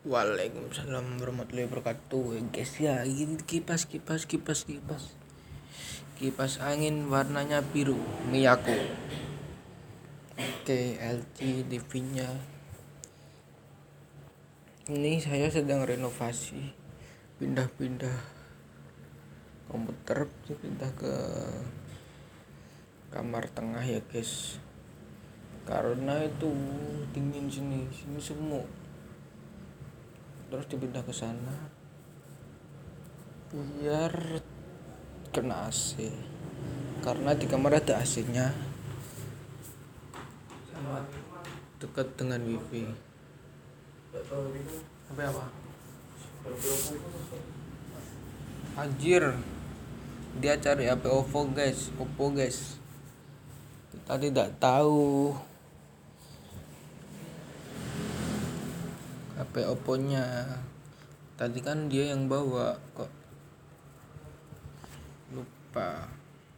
Waalaikumsalam warahmatullahi wabarakatuh. Guys ya ini kipas kipas kipas kipas. Kipas angin warnanya biru Miyako. Oke LG TV nya ini saya sedang renovasi. Pindah-pindah komputer pindah ke kamar tengah ya guys. Karena itu dingin sini sini semua terus dipindah ke sana. Biar kena AC karena di kamar ada AC nya sama dekat dengan wifi. Apa apa anjir. Dia cari HP OVO guys. Oppo guys. Kita tidak tahu HP Oppo nya tadi kan dia yang bawa kok. Lupa